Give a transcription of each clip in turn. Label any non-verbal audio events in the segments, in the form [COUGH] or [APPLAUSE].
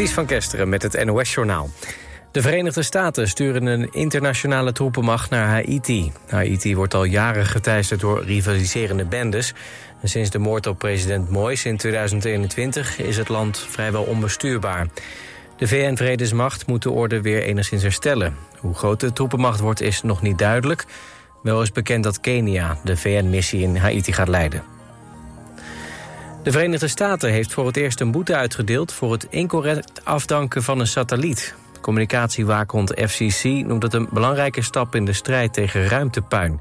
Ties van Kesteren met het NOS-journaal. De Verenigde Staten sturen een internationale troepenmacht naar Haiti. Haiti wordt al jaren geteisterd door rivaliserende bendes. En sinds de moord op president Moïse in 2021 is het land vrijwel onbestuurbaar. De VN-vredesmacht moet de orde weer enigszins herstellen. Hoe groot de troepenmacht wordt is nog niet duidelijk. Wel is bekend dat Kenia de VN-missie in Haiti gaat leiden. De Verenigde Staten heeft voor het eerst een boete uitgedeeld... voor het incorrect afdanken van een satelliet. Communicatiewaakhond FCC noemt het een belangrijke stap... in de strijd tegen ruimtepuin.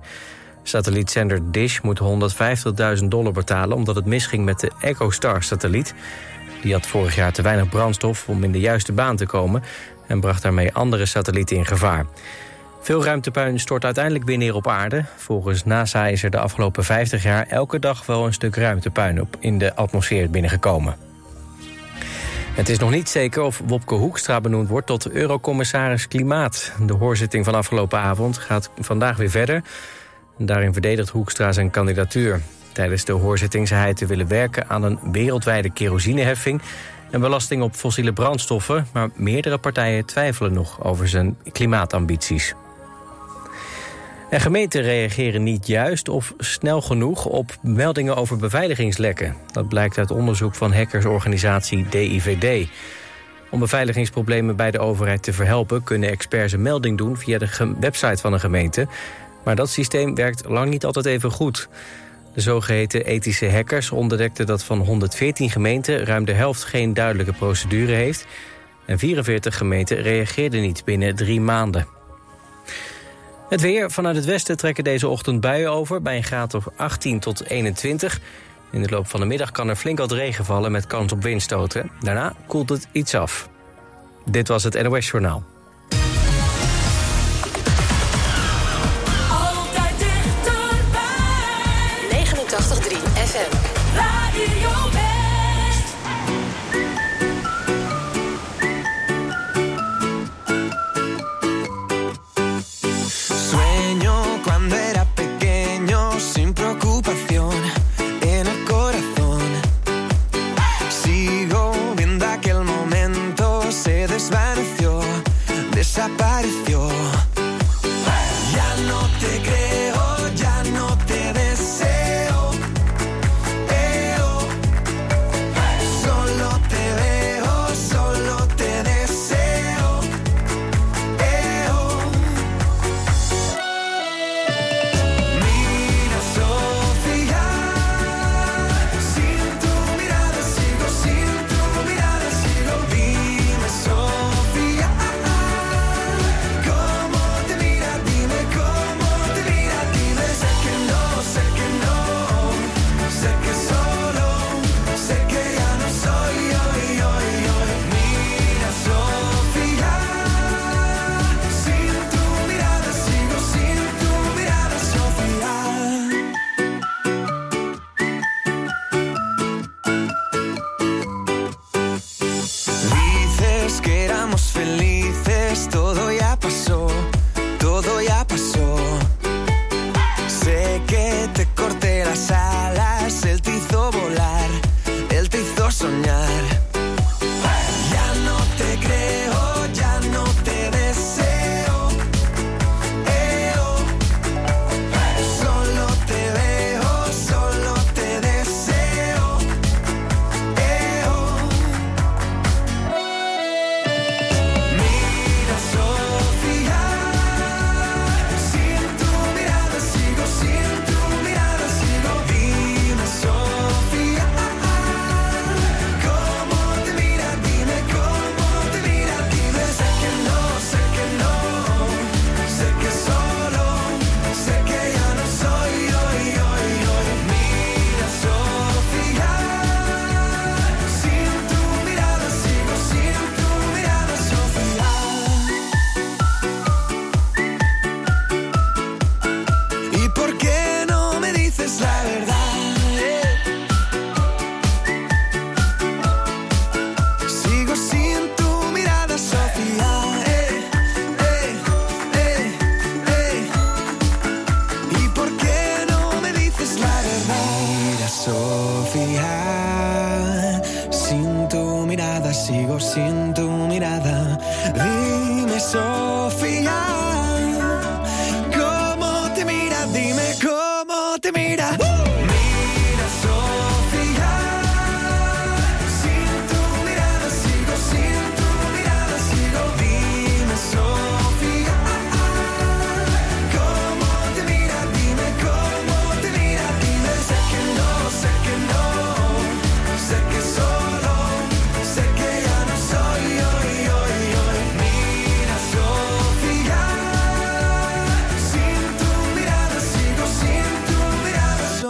Satellietzender Dish moet 150.000 dollar betalen... omdat het misging met de EchoStar-satelliet. Die had vorig jaar te weinig brandstof om in de juiste baan te komen... en bracht daarmee andere satellieten in gevaar. Veel ruimtepuin stort uiteindelijk weer neer op aarde. Volgens NASA is er de afgelopen 50 jaar elke dag wel een stuk ruimtepuin op in de atmosfeer binnengekomen. Het is nog niet zeker of Wopke Hoekstra benoemd wordt tot eurocommissaris Klimaat. De hoorzitting van afgelopen avond gaat vandaag weer verder. Daarin verdedigt Hoekstra zijn kandidatuur. Tijdens de hoorzitting zei hij te willen werken aan een wereldwijde kerosineheffing... en belasting op fossiele brandstoffen... maar meerdere partijen twijfelen nog over zijn klimaatambities. [LAUGHS] En gemeenten reageren niet juist of snel genoeg op meldingen over beveiligingslekken. Dat blijkt uit onderzoek van hackersorganisatie DIVD. Om beveiligingsproblemen bij de overheid te verhelpen... kunnen experts een melding doen via de website van een gemeente. Maar dat systeem werkt lang niet altijd even goed. De zogeheten ethische hackers ontdekten dat van 114 gemeenten... ruim de helft geen duidelijke procedure heeft... en 44 gemeenten reageerden niet binnen drie maanden. Het weer vanuit het westen trekken deze ochtend buien over... bij een graad of 18 tot 21. In de loop van de middag kan er flink wat regen vallen... met kans op windstoten. Daarna koelt het iets af. Dit was het NOS Journaal.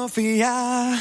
Sophia.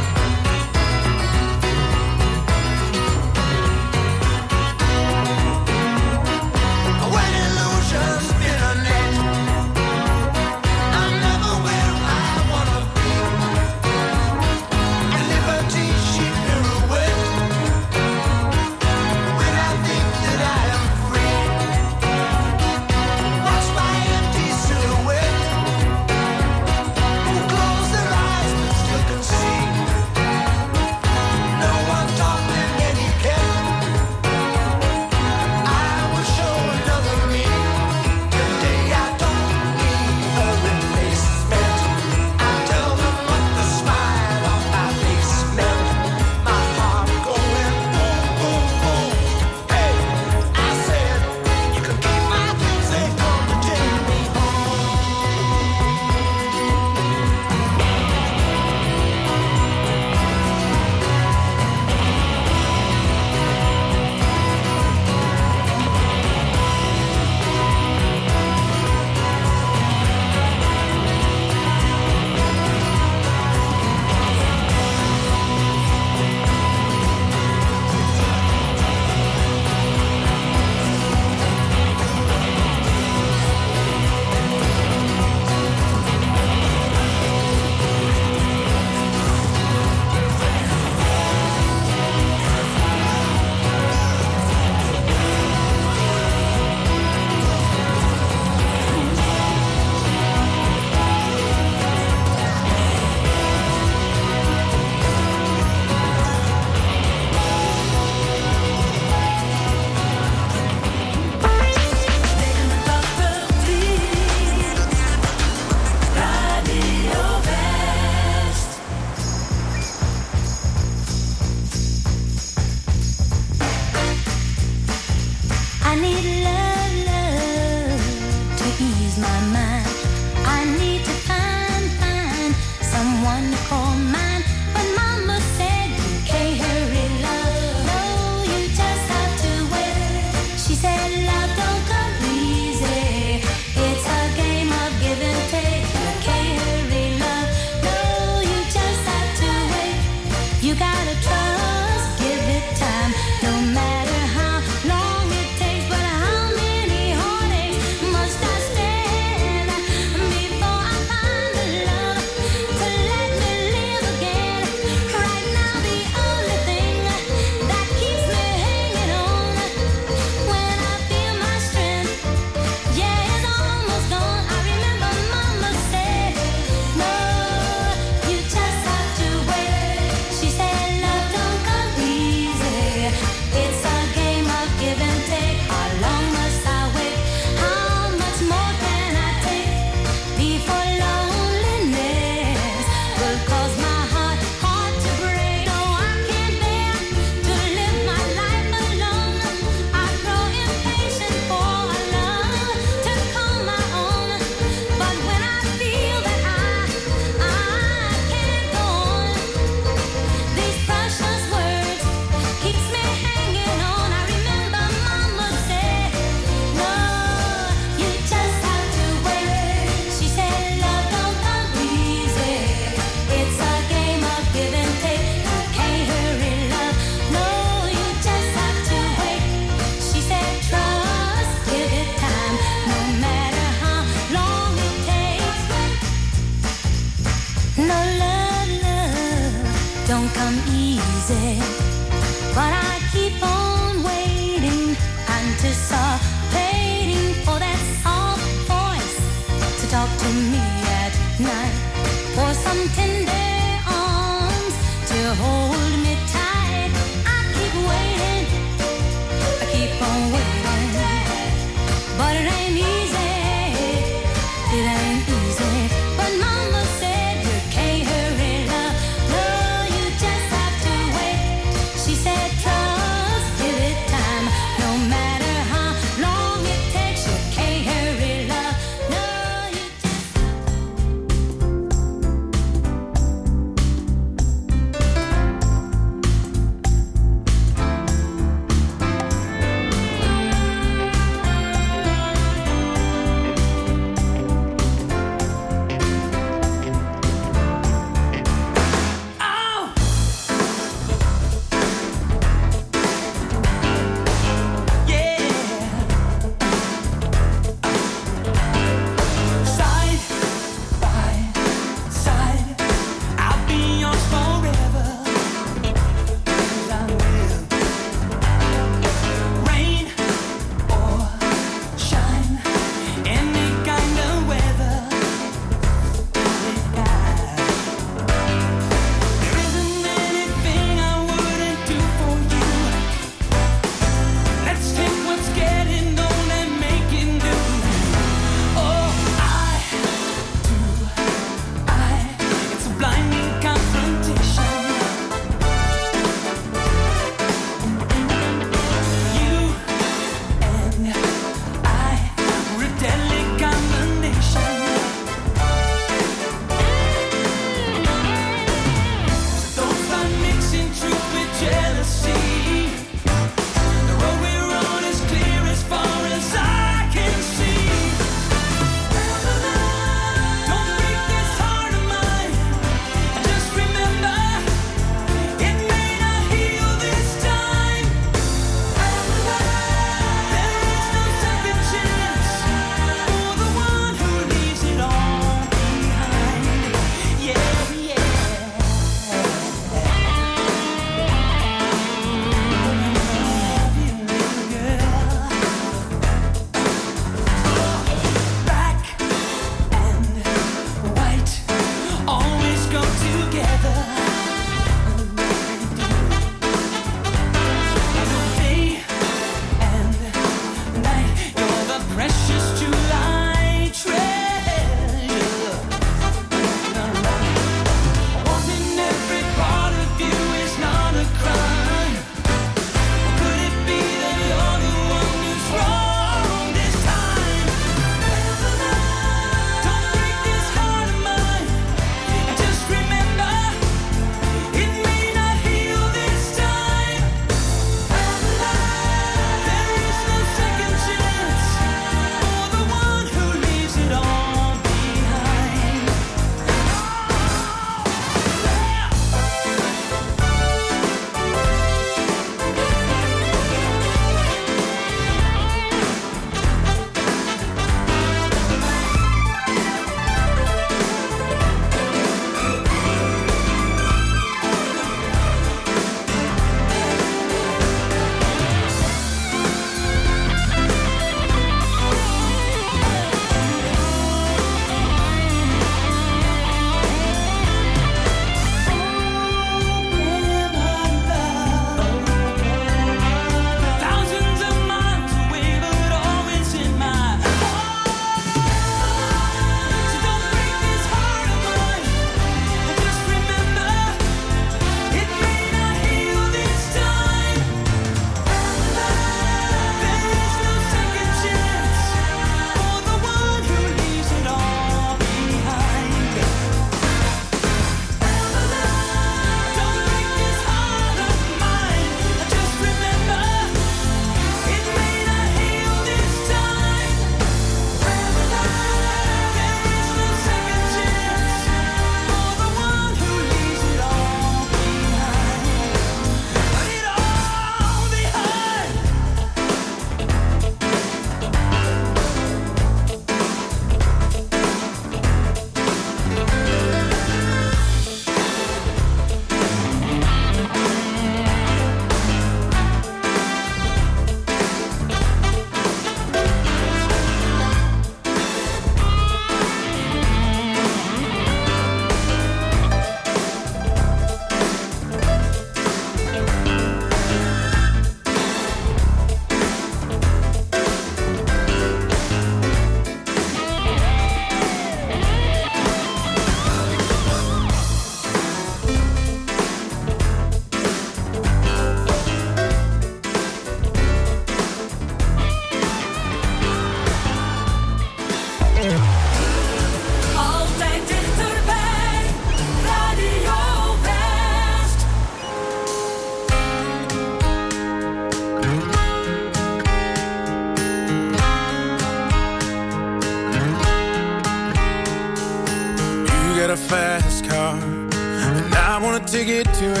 It to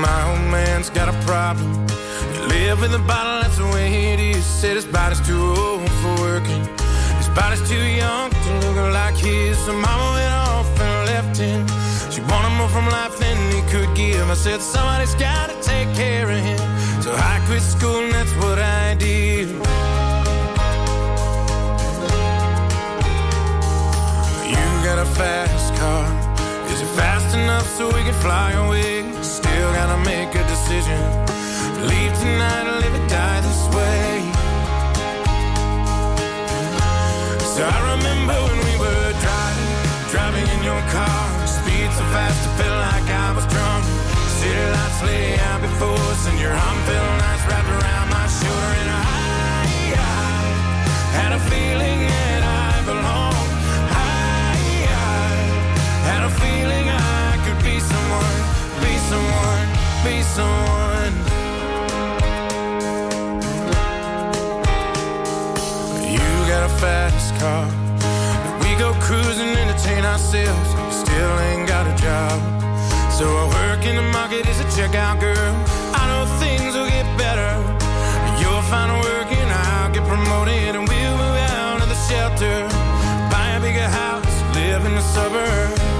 my old man's got a problem. You live in the bottle, that's the way it is. Said his body's too old for working. His body's too young to look like his. So mama went off and left him. She wanted more from life than he could give. I said, somebody's gotta take care of him. So I quit school and that's what I did. You got a fast car. Is it fast enough so we can fly away? Gotta make a decision. Leave tonight or live or die this way. So I remember when we were driving, driving in your car. Speed so fast, it felt like I was drunk. City lights lay out before us, and your arm felt nice wrapped around my shoulder. And I, I had a feeling that I belonged. I, I had a feeling I could be someone, be someone, be someone. You got a fast car. We go cruising, entertain ourselves. Still ain't got a job. So I work in the market as a checkout girl. I know things will get better. You'll find work and I'll get promoted and we'll move out of the shelter. Buy a bigger house, live in the suburbs.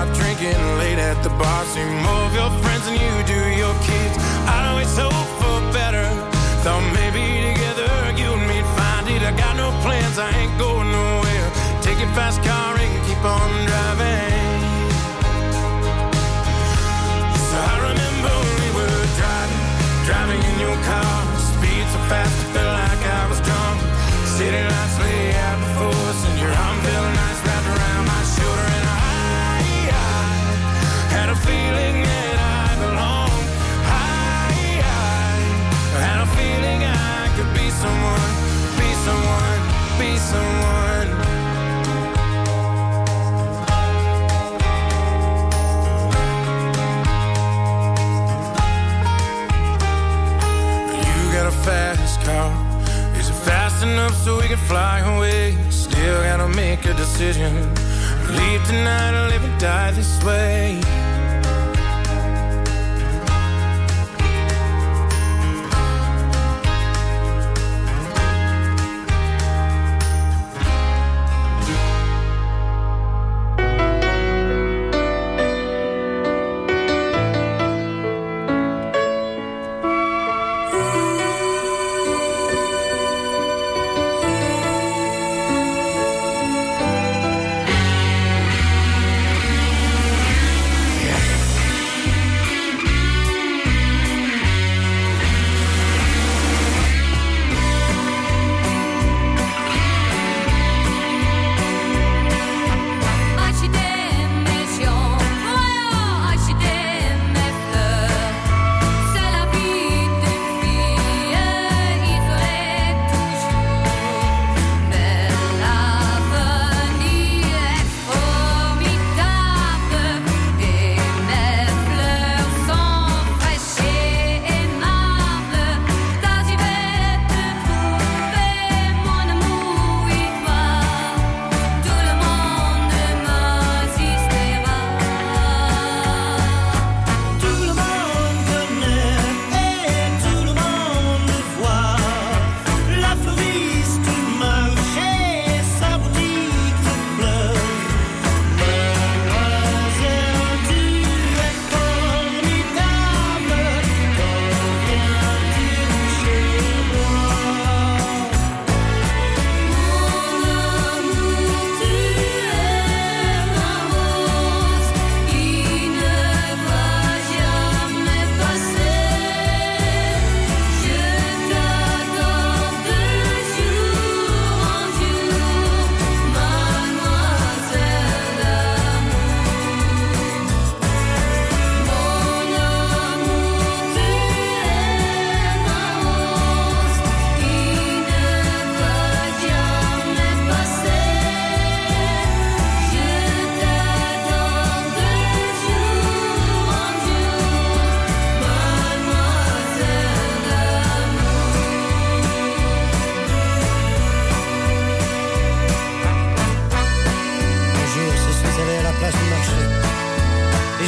Out drinking late at the bar. See more of your friends than you do your kids. I always hope for better. Thought maybe together you and me'd find it. I got no plans, I ain't going nowhere. Take your fast so we can fly away? Still gotta make a decision. Leave tonight or live and die this way.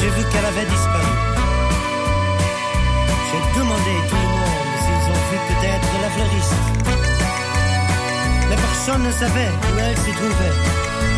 j'ai vu qu'elle avait disparu. J'ai demandé tout le monde s'ils ont vu peut-être la fleuriste. Mais personne ne savait où elle se trouvait.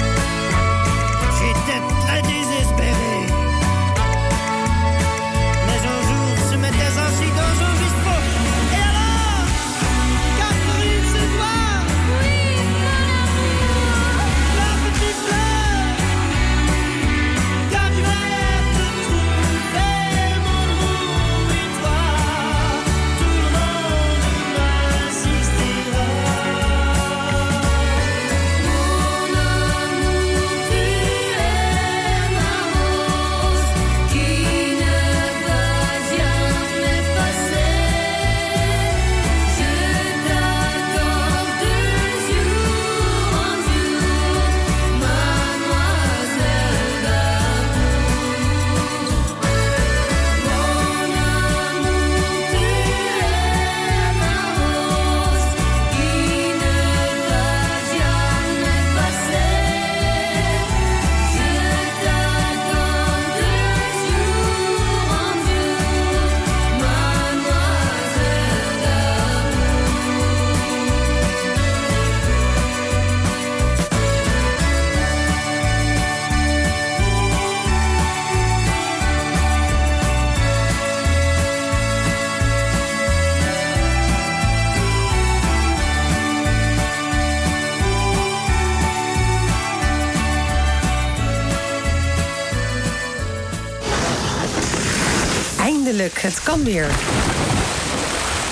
Het kan weer.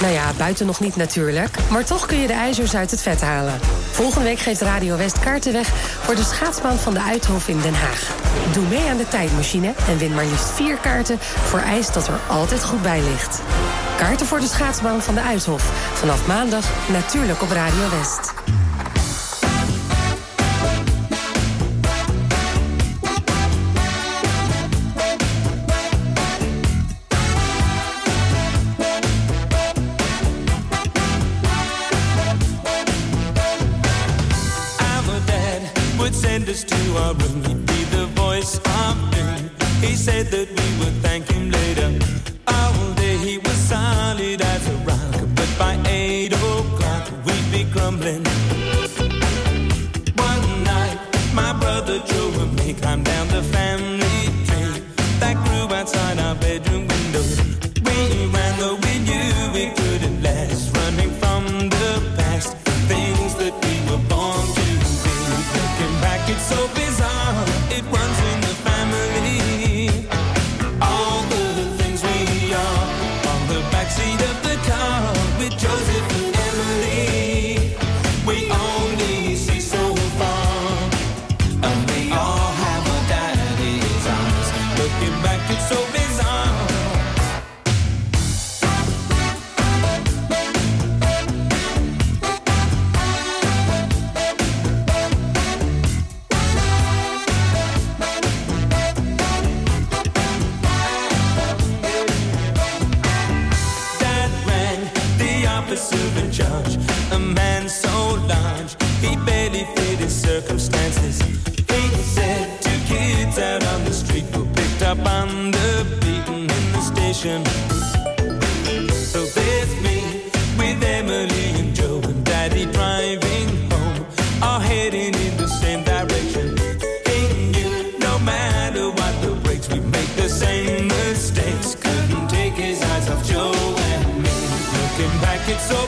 Nou ja, buiten nog niet natuurlijk. Maar toch kun je de ijzers uit het vet halen. Volgende week geeft Radio West kaarten weg voor de schaatsbaan van de Uithof in Den Haag. Doe mee aan de tijdmachine en win maar liefst vier kaarten voor ijs dat er altijd goed bij ligt. Kaarten voor de schaatsbaan van de Uithof. Vanaf maandag natuurlijk op Radio West. I me up on the beaten in the station. So there's me with Emily and Joe and Daddy driving home, all heading in the same direction. Ain't you, no matter what the breaks, we make the same mistakes. Couldn't take his eyes off Joe and me. Looking back, it's so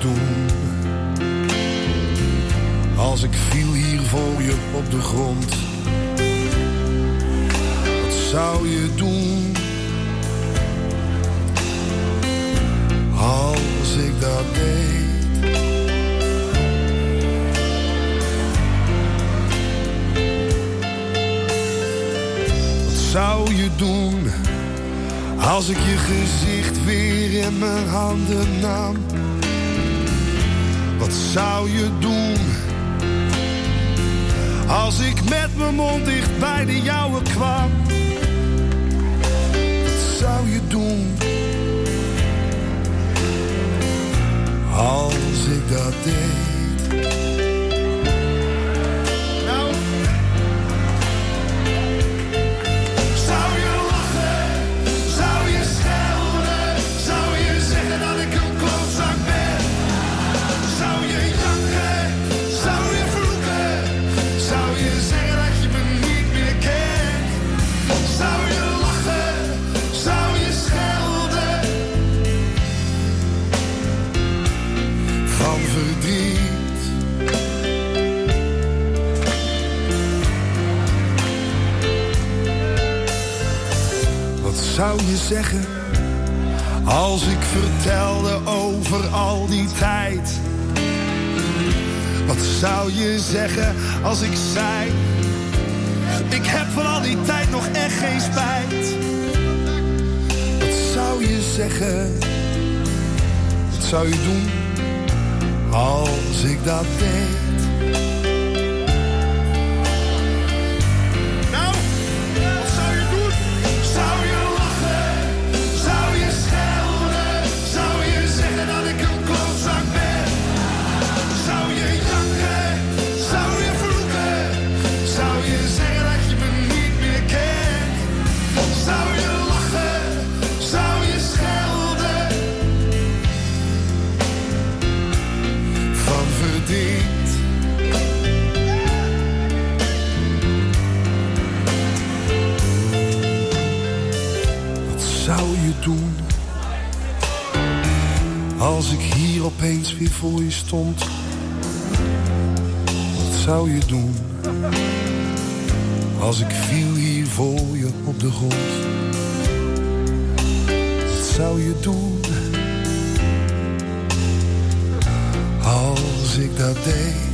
doen? Als ik viel hier voor je op de grond, wat zou je doen? Als ik dat deed. Wat zou je doen als ik je gezicht weer in mijn handen nam? Wat zou je doen als ik met mijn mond dicht bij de jouwe kwam? Wat zou je doen als ik dat deed? wat zou je zeggen? Als ik vertelde over al die tijd. Wat zou je zeggen als ik zei? Ik heb van al die tijd nog echt geen spijt. Wat zou je zeggen? Wat zou je doen als ik dat deed? Als ik hier opeens weer voor je stond, wat zou je doen? Als ik viel hier voor je op de grond, wat zou je doen? Als ik dat deed.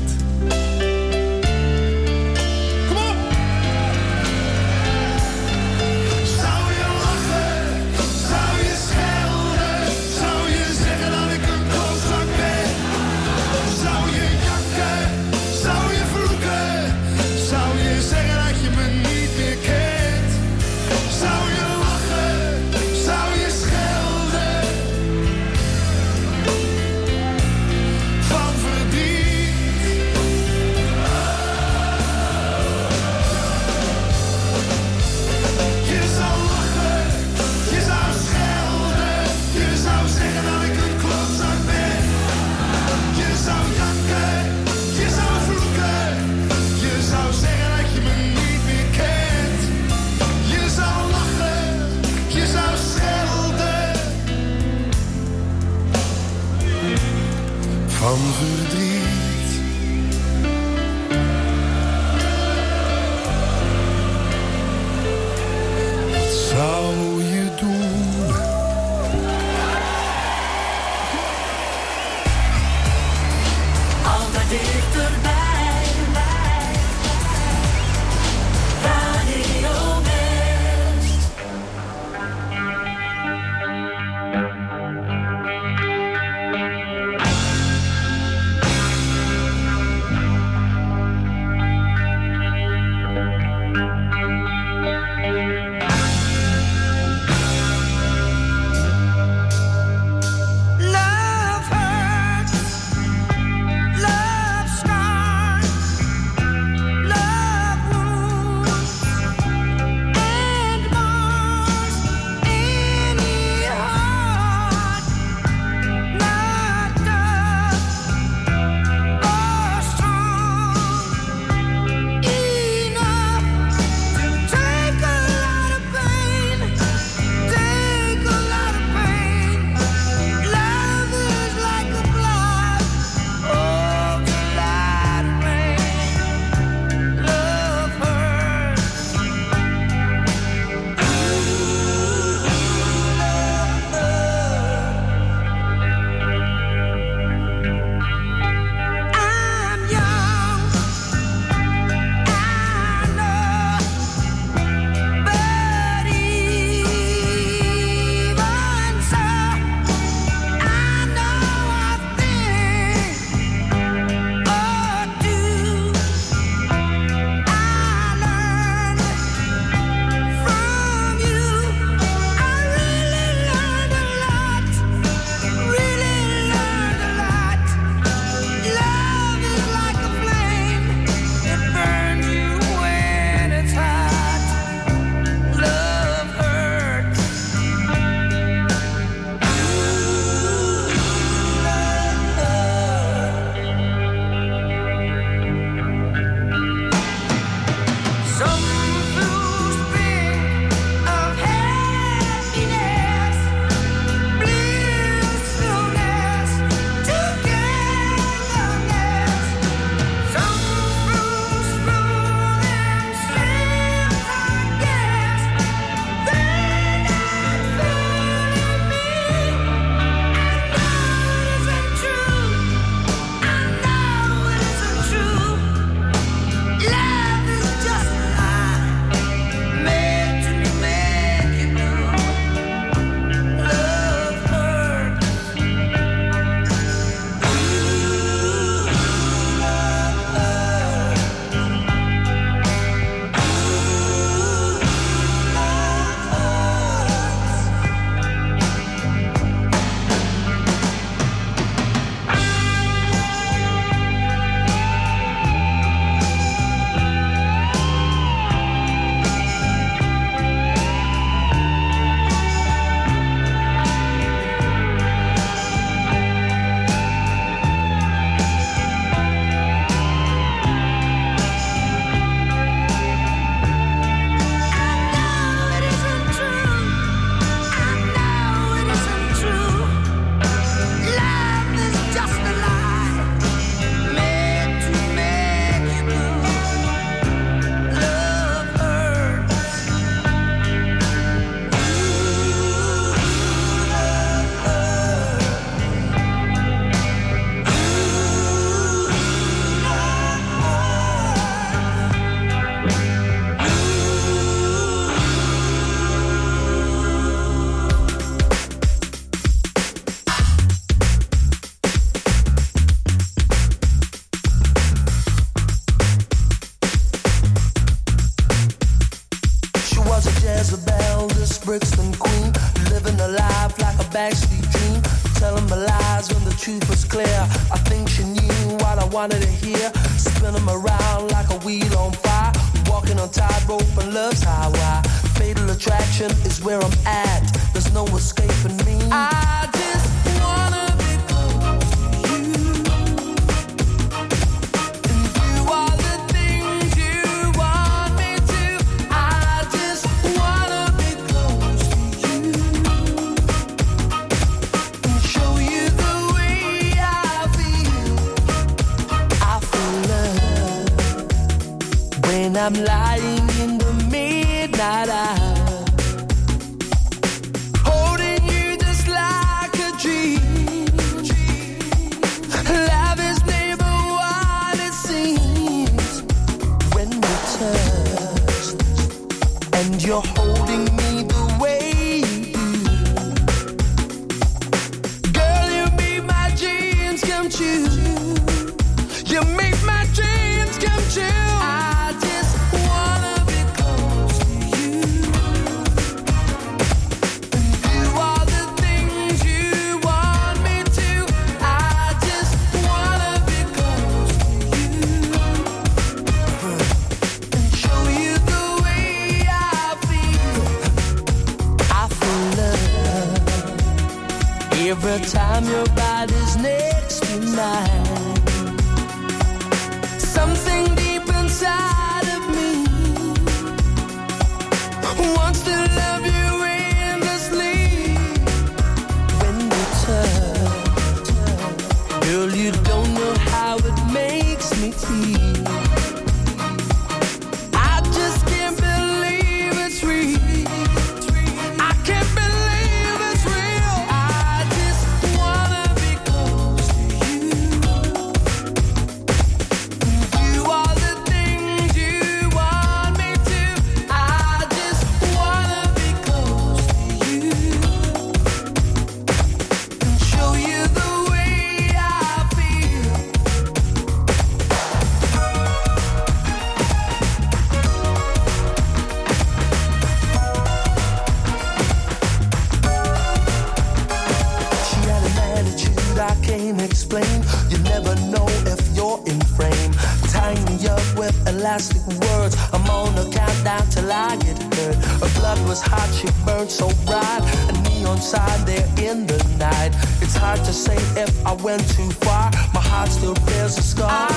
Elastic words. I'm on a countdown till I get hurt. Her blood was hot, she burned so bright. A neon sign there in the night. It's hard to say if I went too far. My heart still bears a scar.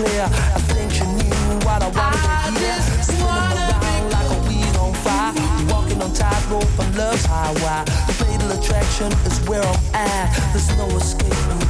Clear. I think you knew what I wanted to hear. Spinning around like a wheel on fire, walking on tightrope on love's highway. Fatal attraction is where I'm at. There's no escaping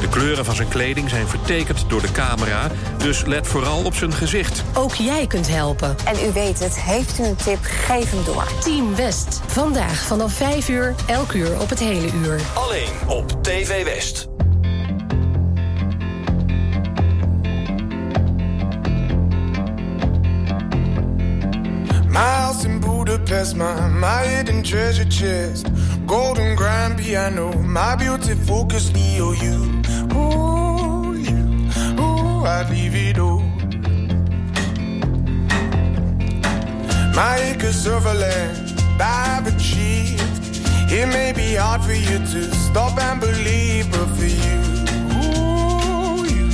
De kleuren van zijn kleding zijn vertekend door de camera, dus let vooral op zijn gezicht. Ook jij kunt helpen. En u weet het, heeft u een tip, geef hem door. Team West. Vandaag vanaf 5 uur, elk uur op het hele uur. Alleen op TV West. House Budapest, my, my hidden treasure chest. Golden grand piano, my beauty focus, oh, you, Ooh, you, ooh, I'd leave it all. My acres of land I've achieved. It may be hard for you to stop and believe, but for you, ooh, you,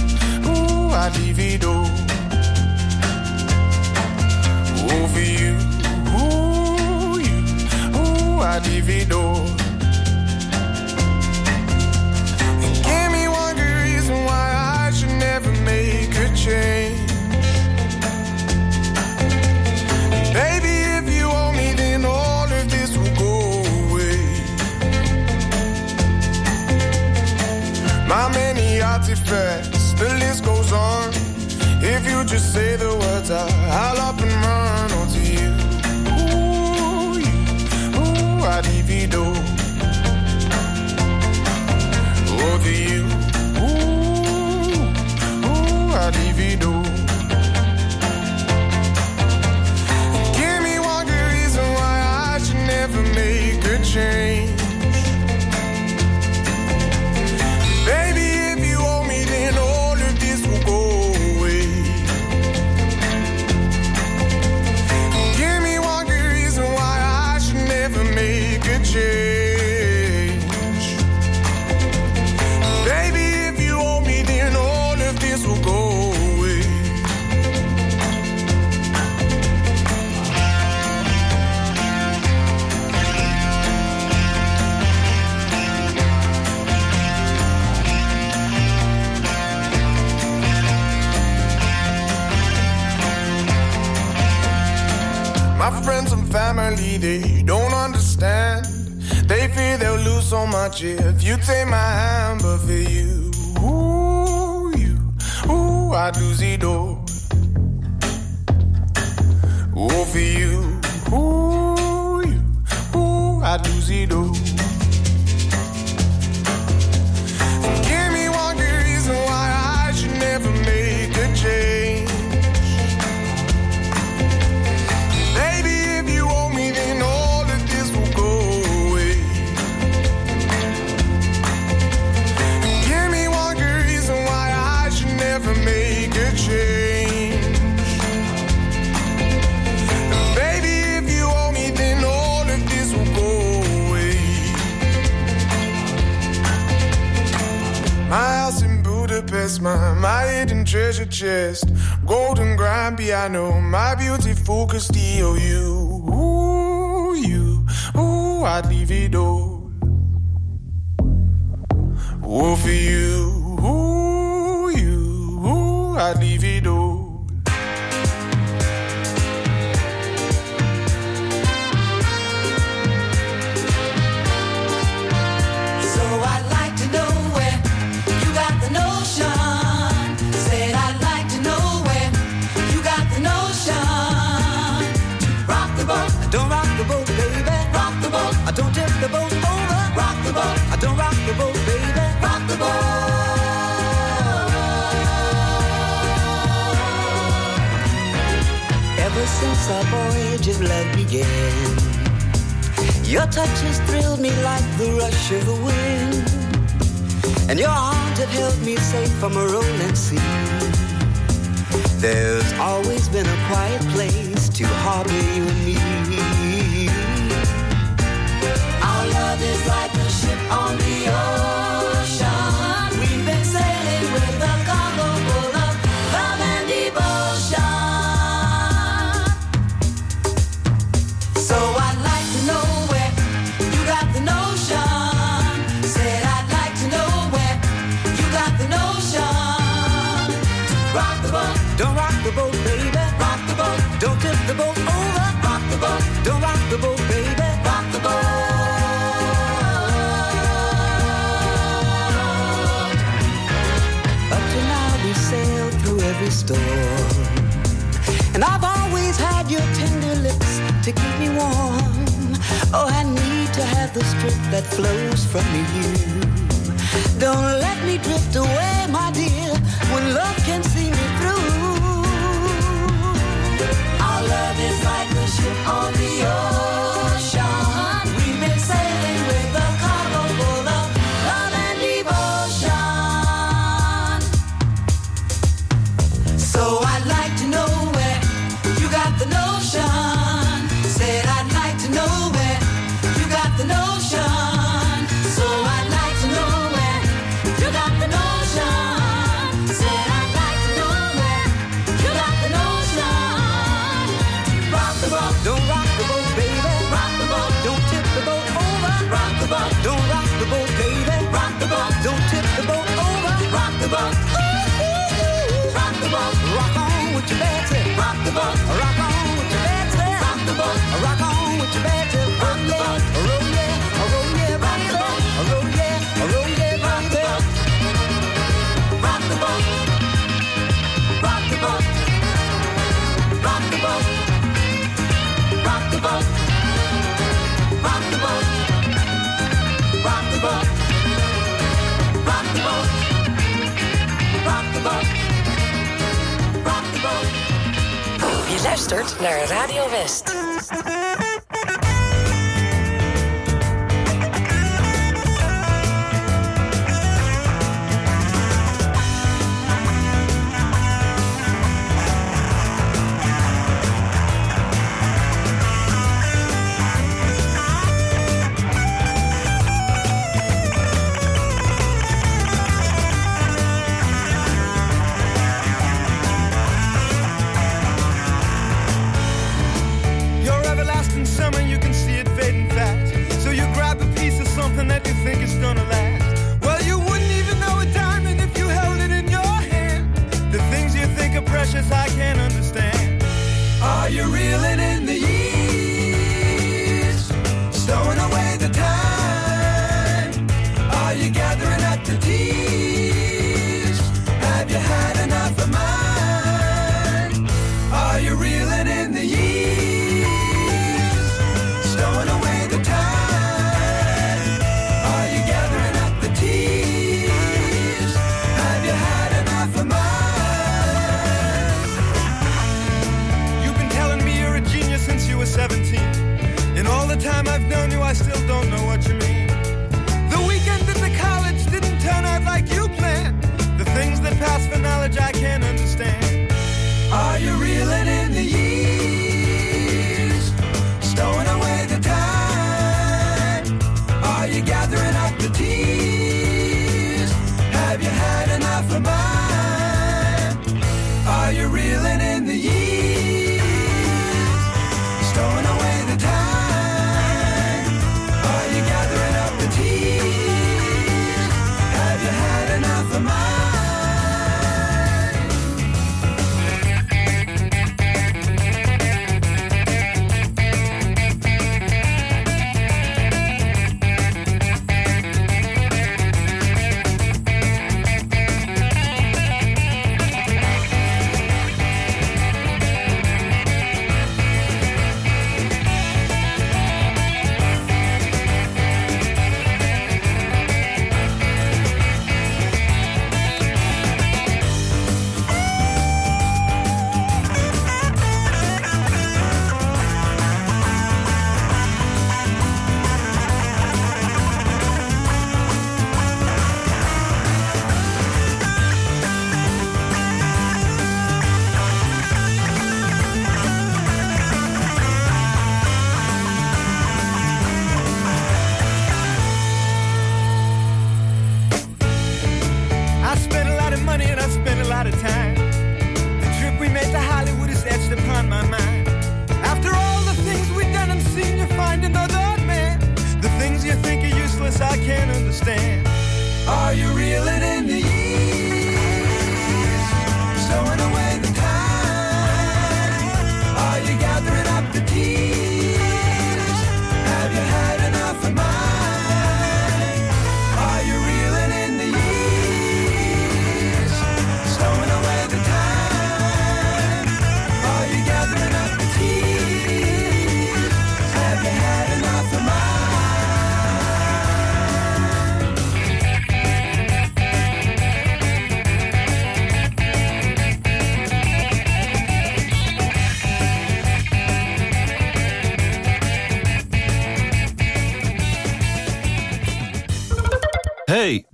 ooh, I'd leave it all. Over you, ooh, my give me one good reason why I should never make a change. Baby, if you owe me, then all of this will go away. My many artifacts, the list goes on. If you just say the words out, I'll up and run. Oh, you, ooh, ooh, I divido. Give me one good reason why I should never make a change. My friends and family, they don't understand. They fear they'll lose so much if you take my hand, but for you, ooh, you, ooh, I'd lose it all. Ooh, for you, ooh, you, ooh, I'd lose it all. My, my hidden treasure chest, golden grand piano, my beautiful Castillo. You, ooh, you, ooh, I'd leave it all. Ooh, for you, ooh, you, ooh, I'd leave it all. Don't rock the boat, baby. rock the boat. Ever since our voyage of love began, your touch has thrilled me like the rush of the wind, and your arms have held me safe from a rolling sea. There's always been a quiet place to harbor you and me. Love is like a ship on the ocean. Storm. And I've always had your tender lips to keep me warm. Oh, I need to have the strength that flows from you. Don't let me drift away, my dear, when love can see me through. Our love is like a ship on the ocean. to bed.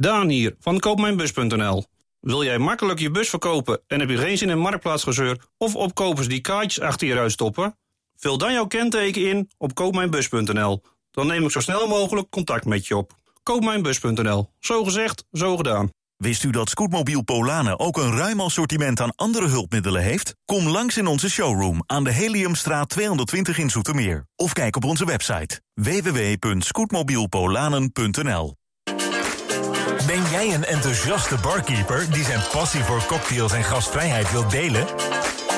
Daan hier van koopmijnbus.nl. Wil jij makkelijk je bus verkopen en heb je geen zin in marktplaatsgezeur of opkopers die kaartjes achter je uitstoppen? Vul dan jouw kenteken in op koopmijnbus.nl. Dan neem ik zo snel mogelijk contact met je op. Koopmijnbus.nl. Zo gezegd, zo gedaan. Wist u dat Scootmobiel Polanen ook een ruim assortiment aan andere hulpmiddelen heeft? Kom langs in onze showroom aan de Heliumstraat 220 in Zoetermeer. Of kijk op onze website www.scootmobielpolanen.nl ben jij een enthousiaste barkeeper die zijn passie voor cocktails en gastvrijheid wil delen?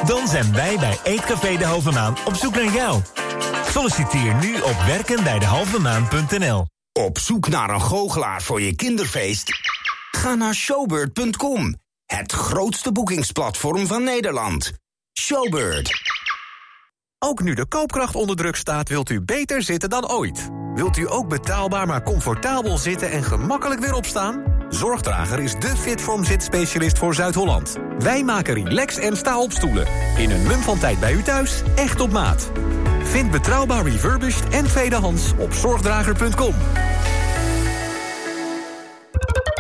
Dan zijn wij bij Eetcafé de Halve Maan op zoek naar jou. Solliciteer nu op werkenbijdehalvemaan.nl. Op zoek naar een goochelaar voor je kinderfeest? Ga naar showbird.com, het grootste boekingsplatform van Nederland. Showbird. Ook nu de koopkracht onder druk staat, wilt u beter zitten dan ooit. Wilt u ook betaalbaar maar comfortabel zitten en gemakkelijk weer opstaan? Zorgdrager is de Fitform Zit-specialist voor Zuid-Holland. Wij maken relax en sta op stoelen. In een mum van tijd bij u thuis, echt op maat. Vind betrouwbaar refurbished en tweedehands op zorgdrager.com.